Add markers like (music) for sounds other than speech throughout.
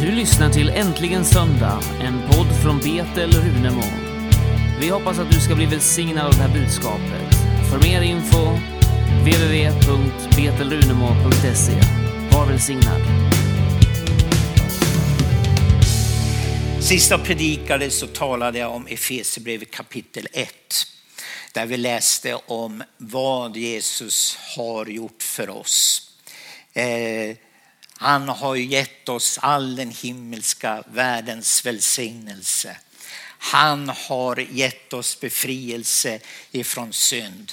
Du lyssnar till Äntligen Söndag, en podd från Betel Runemo. Vi hoppas att du ska bli välsignad av det här budskapet. För mer info www.betelrunemo.se. Var välsignad. Sista predikade så talade jag om Efesierbrevet kapitel 1. Där vi läste om vad Jesus har gjort för oss. Eh, han har gett oss all den himmelska världens välsignelse. Han har gett oss befrielse ifrån synd.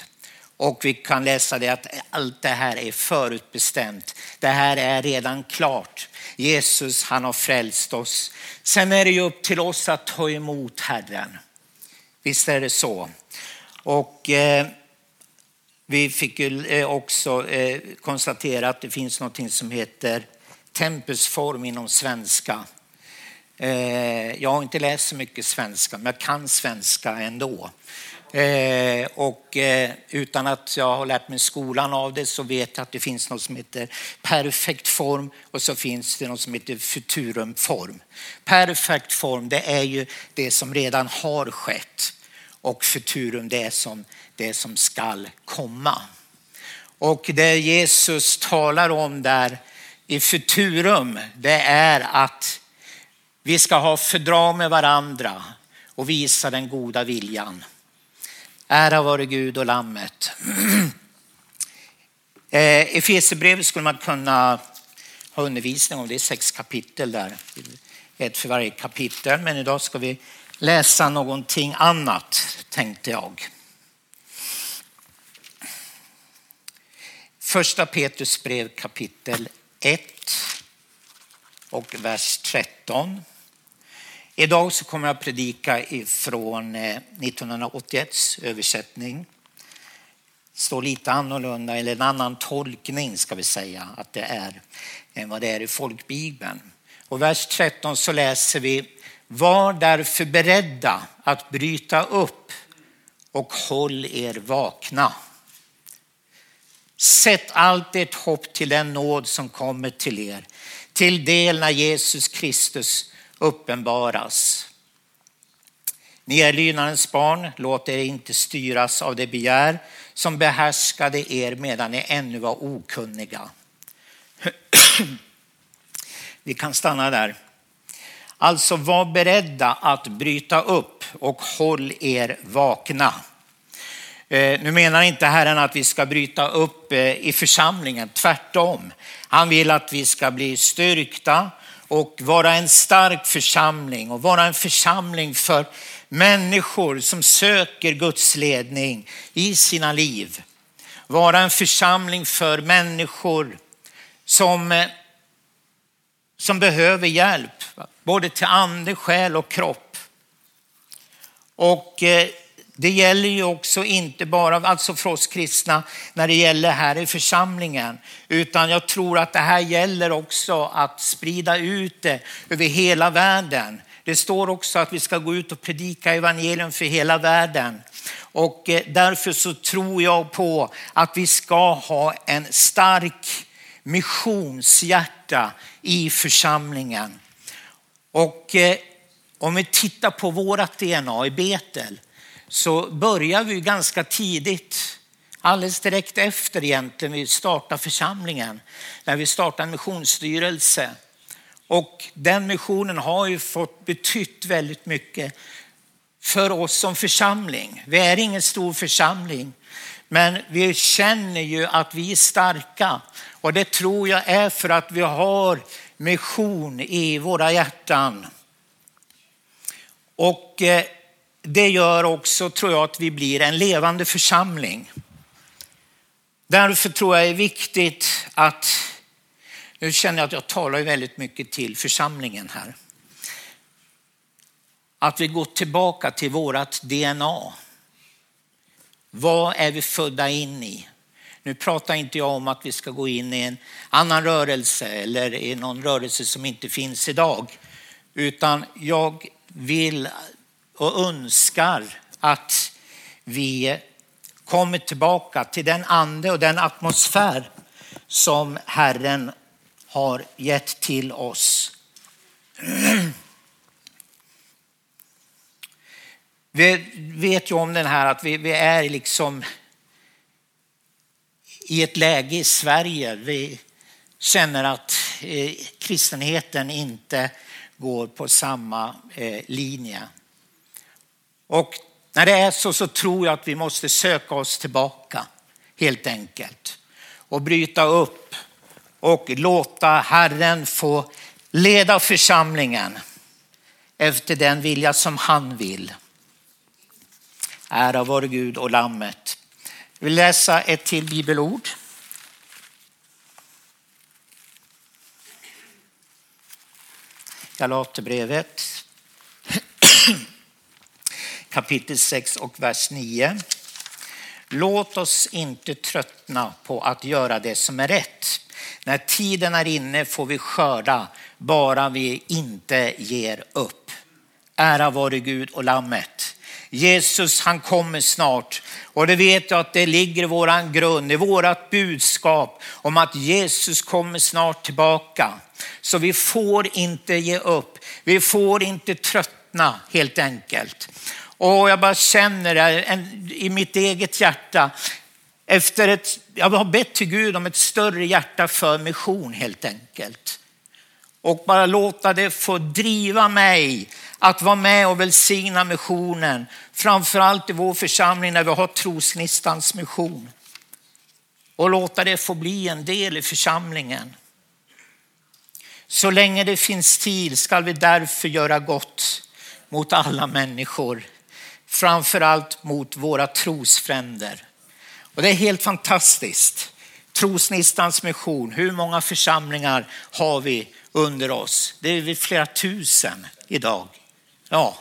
Och vi kan läsa det att allt det här är förutbestämt. Det här är redan klart. Jesus han har frälst oss. Sen är det ju upp till oss att ta emot Herren. Visst är det så. Och eh, vi fick ju eh, också eh, konstatera att det finns något som heter tempusform inom svenska. Eh, jag har inte läst så mycket svenska, men jag kan svenska ändå. Eh, och eh, utan att jag har lärt mig skolan av det så vet jag att det finns något som heter perfekt form och så finns det något som heter futurumform. Perfekt form det är ju det som redan har skett och futurum det är som det som skall komma. Och det Jesus talar om där i futurum det är att vi ska ha fördrag med varandra och visa den goda viljan. Ära vare Gud och lammet. (clears throat) Eh, Efesierbrevet skulle man kunna ha undervisning om. Det är sex kapitel där. Ett för varje kapitel. Men idag ska vi läsa någonting annat tänkte jag. Första Petrus brev kapitel 1 och vers 13. Idag så kommer jag att predika ifrån eh, 1981 översättning. Det står lite annorlunda, eller en annan tolkning ska vi säga att det är än vad det är i folkbibeln. Och vers 13 så läser vi Var därför beredda att bryta upp och håll er vakna. Sätt allt ert hopp till den nåd som kommer till er, till del när Jesus Kristus uppenbaras. Ni är lydnadens barn, låt er inte styras av det begär som behärskade er medan ni ännu var okunniga. Vi kan stanna där. Alltså var beredda att bryta upp och håll er vakna. Eh, nu menar inte Herren att vi ska bryta upp eh, i församlingen, tvärtom. Han vill att vi ska bli styrkta och vara en stark församling och vara en församling för människor som söker Guds ledning i sina liv. Vara en församling för människor som, eh, som behöver hjälp, både till ande, själ och kropp. Och det gäller ju också inte bara alltså för oss kristna när det gäller här i församlingen, utan jag tror att det här gäller också att sprida ut det över hela världen. Det står också att vi ska gå ut och predika evangelium för hela världen. Och eh, därför så tror jag på att vi ska ha en stark missionshjärta i församlingen. Och eh, om vi tittar på vårat DNA i Betel så börjar vi ganska tidigt, alldeles direkt efter egentligen vi startar församlingen, när vi startar en missionsstyrelse. Och den missionen har ju fått betytt väldigt mycket för oss som församling. Vi är ingen stor församling, men vi känner ju att vi är starka och det tror jag är för att vi har mission i våra hjärtan. Och eh, det gör också, tror jag, att vi blir en levande församling. Därför tror jag det är viktigt att, nu känner jag att jag talar väldigt mycket till församlingen här. Att vi går tillbaka till vårt DNA. Vad är vi födda in i? Nu pratar inte jag om att vi ska gå in i en annan rörelse eller i någon rörelse som inte finns idag. Utan jag vill och önskar att vi kommer tillbaka till den ande och den atmosfär som Herren har gett till oss. (clears throat) Vi vet ju om den här att vi, vi är liksom i ett läge i Sverige. Vi känner att eh, kristenheten inte går på samma eh, linje. Och när det är så så tror jag att vi måste söka oss tillbaka helt enkelt och bryta upp och låta Herren få leda församlingen efter den vilja som han vill. Ära vare Gud och Lammet. Vi läsa ett till bibelord. Galaterbrevet kapitel 6 och vers 9. Låt oss inte tröttna på att göra det som är rätt. När tiden är inne får vi skörda, bara vi inte ger upp. Ära vare Gud och Lammet. Jesus han kommer snart och det vet jag att det ligger i våran grund, i vårat budskap om att Jesus kommer snart tillbaka. Så vi får inte ge upp, vi får inte tröttna helt enkelt. Och jag bara känner det i mitt eget hjärta. Efter ett, jag har bett till Gud om ett större hjärta för mission helt enkelt. Och bara låta det få driva mig att vara med och välsigna missionen. Framförallt i vår församling när vi har trosnistans mission. Och låta det få bli en del i församlingen. Så länge det finns tid ska vi därför göra gott mot alla människor framförallt mot våra trosfränder. Och det är helt fantastiskt. Trosnistans mission, hur många församlingar har vi under oss? Det är flera tusen idag. Ja.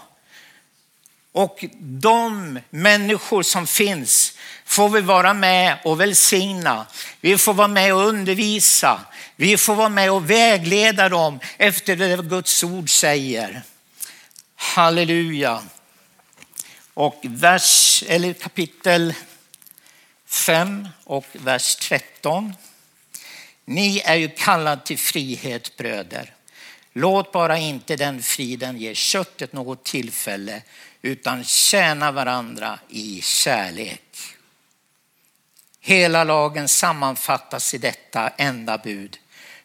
Och de människor som finns får vi vara med och välsigna. Vi får vara med och undervisa. Vi får vara med och vägleda dem efter det Guds ord säger. Halleluja. Och vers, eller kapitel 5 och vers 13. Ni är ju kallade till frihet bröder. Låt bara inte den friden ge köttet något tillfälle utan tjäna varandra i kärlek. Hela lagen sammanfattas i detta enda bud.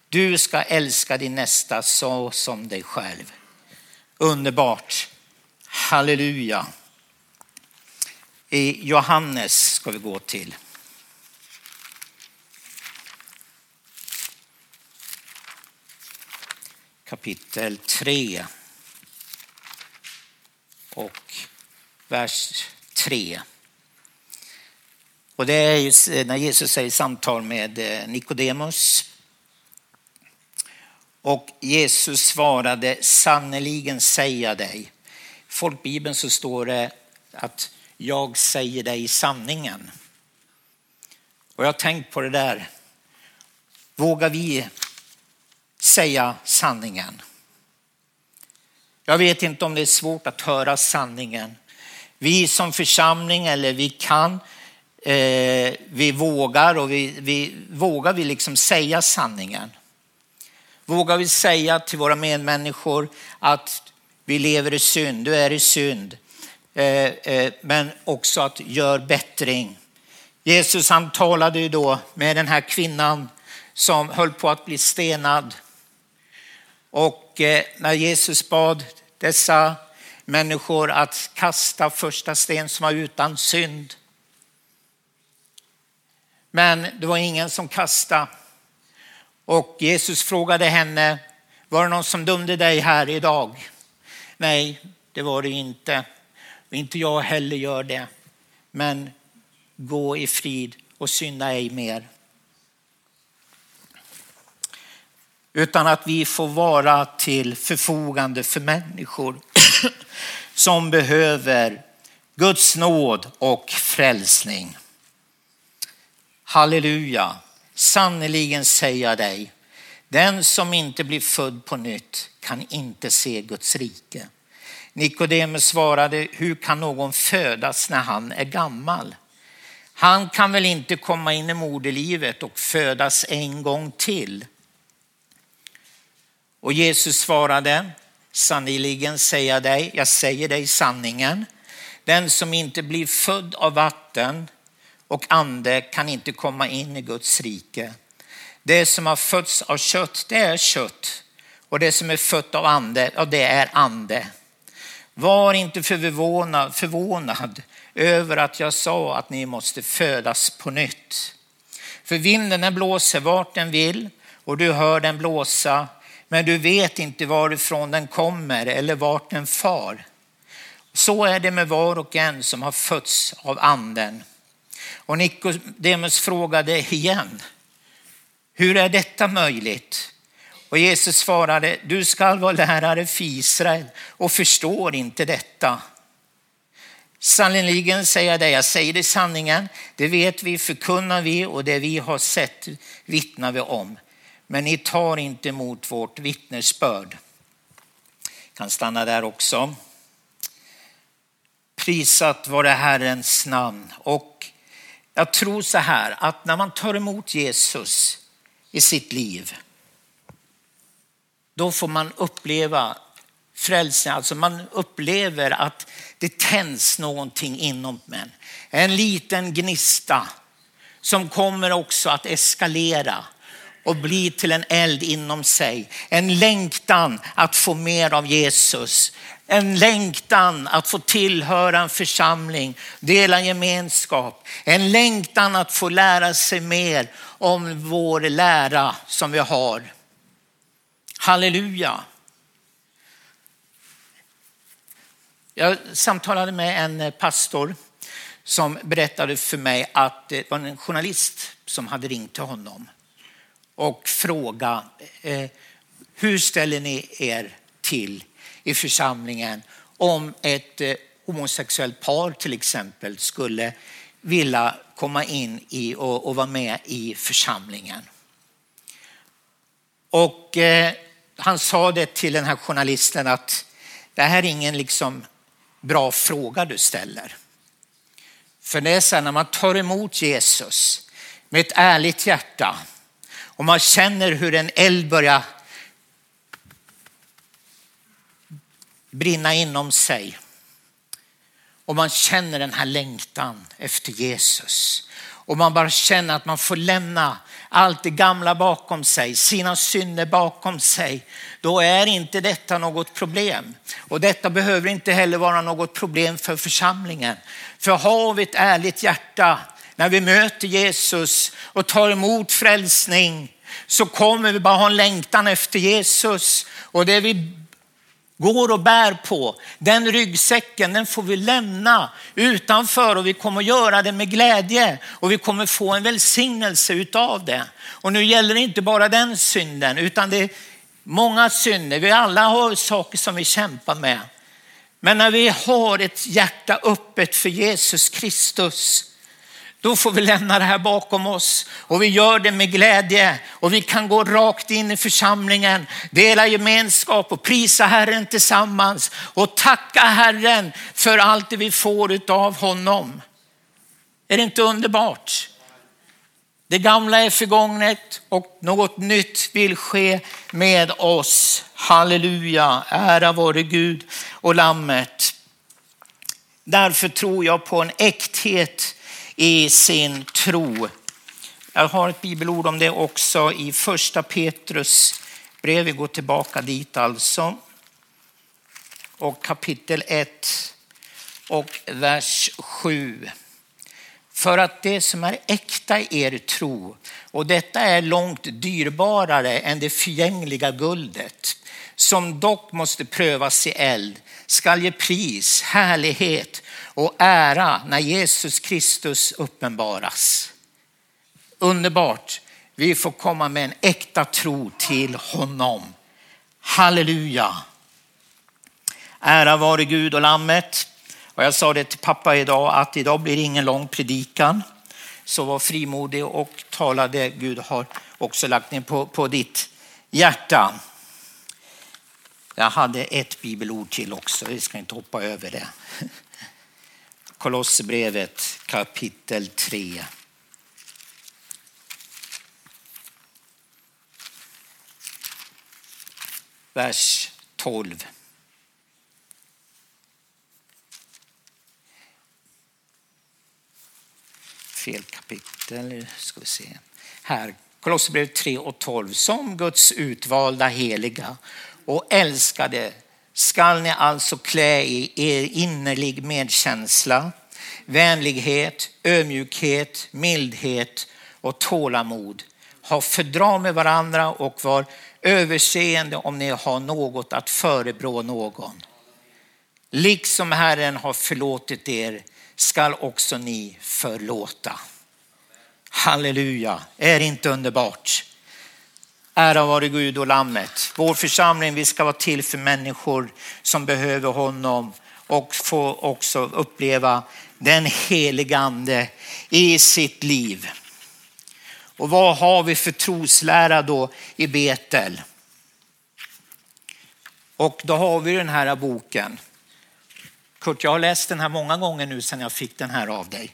Du ska älska din nästa så som dig själv. Underbart. Halleluja. I Johannes ska vi gå till. Kapitel 3 och vers 3. Och det är ju när Jesus säger samtal med eh, Nikodemus. Och Jesus svarade sannerligen säga dig. I folkbibeln så står det att jag säger dig sanningen. Och jag har tänkt på det där. Vågar vi säga sanningen? Jag vet inte om det är svårt att höra sanningen. Vi som församling eller vi kan, eh, vi vågar och vi, vi vågar vi liksom säga sanningen. Vågar vi säga till våra medmänniskor att vi lever i synd, du är i synd. Eh, eh, men också att gör bättring. Jesus han talade ju då med den här kvinnan som höll på att bli stenad. Och eh, när Jesus bad dessa människor att kasta första sten som var utan synd. Men det var ingen som kastade. Och Jesus frågade henne, var det någon som dömde dig här idag? Nej, det var det inte. Och inte jag heller gör det. Men gå i frid och synda ej mer. Utan att vi får vara till förfogande för människor (clears throat) som behöver Guds nåd och frälsning. Halleluja. Sannerligen säger jag dig, den som inte blir född på nytt kan inte se Guds rike. Nikodemus svarade, hur kan någon födas när han är gammal? Han kan väl inte komma in i moderlivet och födas en gång till? Och Jesus svarade, Sannerligen säger jag dig, jag säger dig sanningen. Den som inte blir född av vatten och ande kan inte komma in i Guds rike. Det som har fötts av kött, det är kött. Och det som är fött av ande, ja, det är ande. Var inte förvånad, förvånad över att jag sa att ni måste födas på nytt. För vinden den blåser vart den vill och du hör den blåsa, men du vet inte varifrån den kommer eller vart den far. Så är det med var och en som har fötts av anden. Och Nikodemus frågade igen, hur är detta möjligt? Och Jesus svarade, du skall vara lärare för Israel och förstår inte detta. Sannerligen säger jag dig, jag säger det sanningen, det vet vi, förkunnar vi och det vi har sett vittnar vi om. Men ni tar inte emot vårt vittnesbörd. Kan stanna där också. Prisat var det Herrens namn. Och jag tror så här att när man tar emot Jesus i sitt liv, då får man uppleva frälsning. Alltså man upplever att det tänds någonting inom en. En liten gnista som kommer också att eskalera och bli till en eld inom sig. En längtan att få mer av Jesus. En längtan att få tillhöra en församling, dela gemenskap. En längtan att få lära sig mer om vår lära som vi har. Halleluja. Jag samtalade med en eh, pastor som berättade för mig att det var en journalist som hade ringt till honom och frågat eh, hur ställer ni er till i församlingen om ett eh, homosexuellt par till exempel skulle vilja komma in i och, och vara med i församlingen. Och han sa det till den här journalisten att det här är ingen liksom bra fråga du ställer. För det är så här, när man tar emot Jesus med ett ärligt hjärta och man känner hur en eld börjar brinna inom sig. Och man känner den här längtan efter Jesus. Och man bara känner att man får lämna allt det gamla bakom sig, sina synder bakom sig. Då är inte detta något problem. Och detta behöver inte heller vara något problem för församlingen. För har vi ett ärligt hjärta när vi möter Jesus och tar emot frälsning så kommer vi bara ha en längtan efter Jesus. Och det vi går och bär på, den ryggsäcken den får vi lämna utanför och vi kommer göra det med glädje och vi kommer få en välsignelse utav det. Och nu gäller det inte bara den synden utan det är många synder. Vi alla har saker som vi kämpar med. Men när vi har ett hjärta öppet för Jesus Kristus då får vi lämna det här bakom oss och vi gör det med glädje och vi kan gå rakt in i församlingen, dela gemenskap och prisa Herren tillsammans och tacka Herren för allt det vi får av honom. Är det inte underbart? Det gamla är förgånget och något nytt vill ske med oss. Halleluja, ära vare Gud och lammet. Därför tror jag på en äkthet i sin tro. Jag har ett bibelord om det också i första Petrus brev. Vi går tillbaka dit alltså. Och kapitel 1 och vers 7. För att det som är äkta i er tro, och detta är långt dyrbarare än det förgängliga guldet, som dock måste prövas i eld, skall ge pris, härlighet och ära när Jesus Kristus uppenbaras. Underbart. Vi får komma med en äkta tro till honom. Halleluja. Ära vare Gud och lammet. Och jag sa det till pappa idag att idag blir det ingen lång predikan. Så var frimodig och tala det Gud har också lagt ner på, på ditt hjärta. Jag hade ett bibelord till också, vi ska inte hoppa över det. (laughs) Kolosserbrevet kapitel 3. Vers 12. Fel kapitel. Ska vi se. Här, Kolosserbrevet 3 och 12. Som Guds utvalda heliga och älskade skall ni alltså klä i er innerlig medkänsla, vänlighet, ödmjukhet, mildhet och tålamod. Ha fördra med varandra och var överseende om ni har något att förebrå någon. Liksom Herren har förlåtit er skall också ni förlåta. Halleluja, är det inte underbart? Ära vare Gud och Lammet. Vår församling, vi ska vara till för människor som behöver honom och få också uppleva den helige ande i sitt liv. Och vad har vi för troslära då i Betel? Och då har vi den här boken. Kurt, jag har läst den här många gånger nu sedan jag fick den här av dig.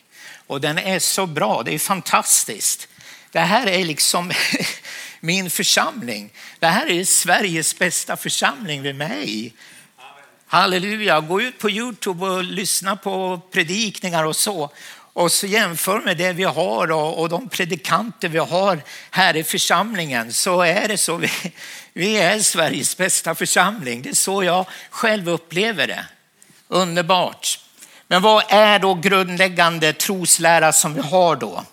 Och den är så bra, det är fantastiskt. Det här är liksom (laughs) min församling. Det här är Sveriges bästa församling vi är med i. Halleluja, gå ut på Youtube och lyssna på predikningar och så. Och så jämför med det vi har och, de predikanter vi har här i församlingen så är det så. Vi, vi är Sveriges bästa församling. Det är så jag själv upplever det. Underbart. Men vad är då grundläggande troslära som vi har då?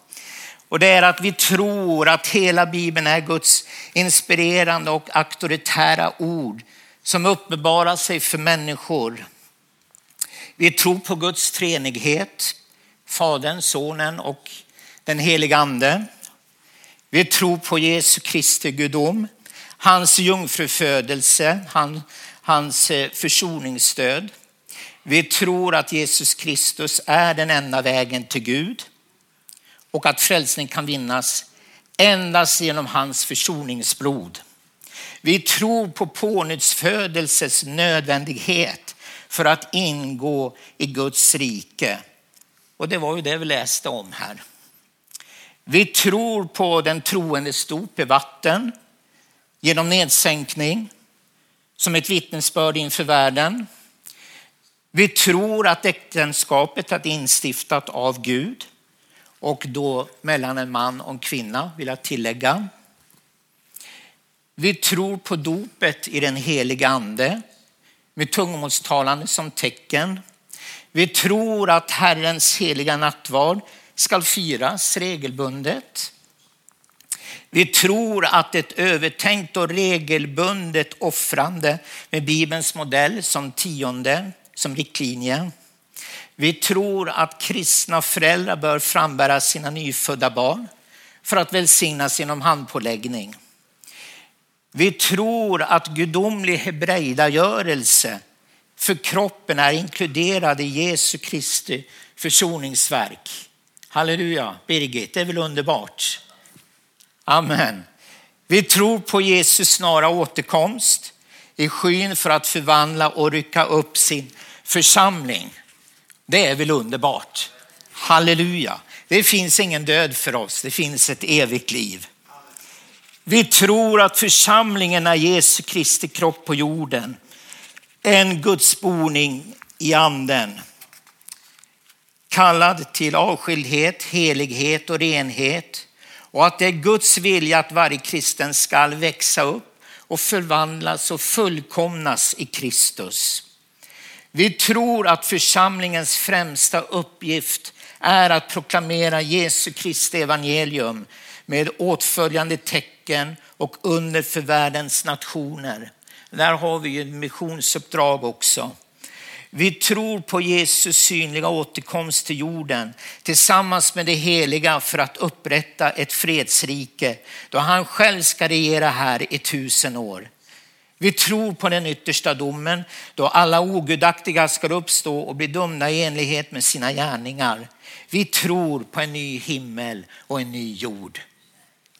Och det är att vi tror att hela Bibeln är Guds inspirerande och auktoritära ord som uppenbarar sig för människor. Vi tror på Guds treenighet, Fadern, Sonen och den helige Ande. Vi tror på Jesu Kristi gudom, hans jungfrufödelse, hans eh, försoningsstöd. Vi tror att Jesus Kristus är den enda vägen till Gud och att frälsning kan vinnas endast genom hans försoningsblod. Vi tror på pånyttfödelses nödvändighet för att ingå i Guds rike. Och det var ju det vi läste om här. Vi tror på den troendes dop i vatten genom nedsänkning som ett vittnesbörd inför världen. Vi tror att äktenskapet är instiftat av Gud och då mellan en man och en kvinna vill jag tillägga. Vi tror på dopet i den heliga ande med tungomålstalande som tecken. Vi tror att Herrens heliga nattvard ska firas regelbundet. Vi tror att ett övertänkt och regelbundet offrande med Bibelns modell som tionde, som riktlinje. Vi tror att kristna föräldrar bör frambära sina nyfödda barn för att välsignas genom handpåläggning. Vi tror att gudomlig hebreidagörelse för kroppen är inkluderad i Jesu Kristi försoningsverk. Halleluja, Birgit, det är väl underbart? Amen. Vi tror på Jesus snara återkomst i skyn för att förvandla och rycka upp sin församling. Det är väl underbart? Halleluja. Det finns ingen död för oss, det finns ett evigt liv. Vi tror att församlingen är Jesu Kristi kropp på jorden. En Guds boning i anden. Kallad till avskildhet, helighet och renhet. Och att det är Guds vilja att varje kristen ska växa upp och förvandlas och fullkomnas i Kristus. Vi tror att församlingens främsta uppgift är att proklamera Jesu Kristi evangelium med åtföljande tecken och under för världens nationer. Där har vi ju ett missionsuppdrag också. Vi tror på Jesus synliga återkomst till jorden tillsammans med det heliga för att upprätta ett fredsrike då han själv ska regera här i tusen år. Vi tror på den yttersta domen då alla ogudaktiga ska uppstå och bli dömda i enlighet med sina gärningar. Vi tror på en ny himmel och en ny jord.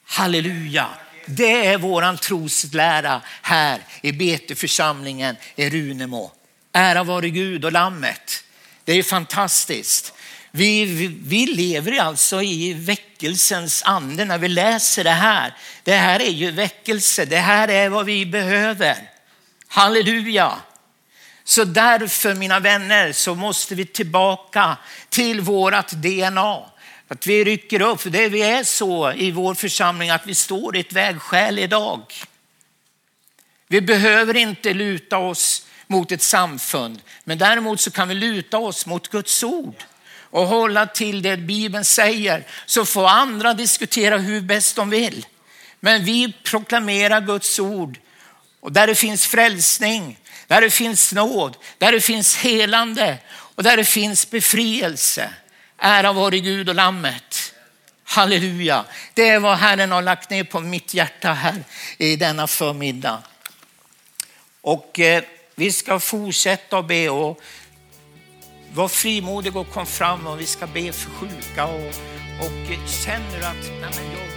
Halleluja! Det är våran troslära här i Beteförsamlingen i Runemo. Ära vare Gud och Lammet. Det är fantastiskt. Vi, vi, vi, lever alltså i väckelsens ande när vi läser det här. Det här är ju väckelse, det här är vad vi behöver. Halleluja! Så därför mina vänner så måste vi tillbaka till vårat DNA. Att vi rycker upp, för det vi är så i vår församling att vi står i ett vägskäl idag. Vi behöver inte luta oss mot ett samfund, men däremot så kan vi luta oss mot Guds ord och hålla till det Bibeln säger. Så får andra diskutera hur bäst de vill. Men vi proklamerar Guds ord och där det finns frälsning, där det finns nåd, där det finns helande och där det finns befrielse. Ära vare Gud och Lammet. Halleluja. Det är vad Herren har lagt ner på mitt hjärta här i denna förmiddag. Och eh, vi ska fortsätta att be och var frimodig och kom fram och vi ska be för sjuka och, och känner att nej men jag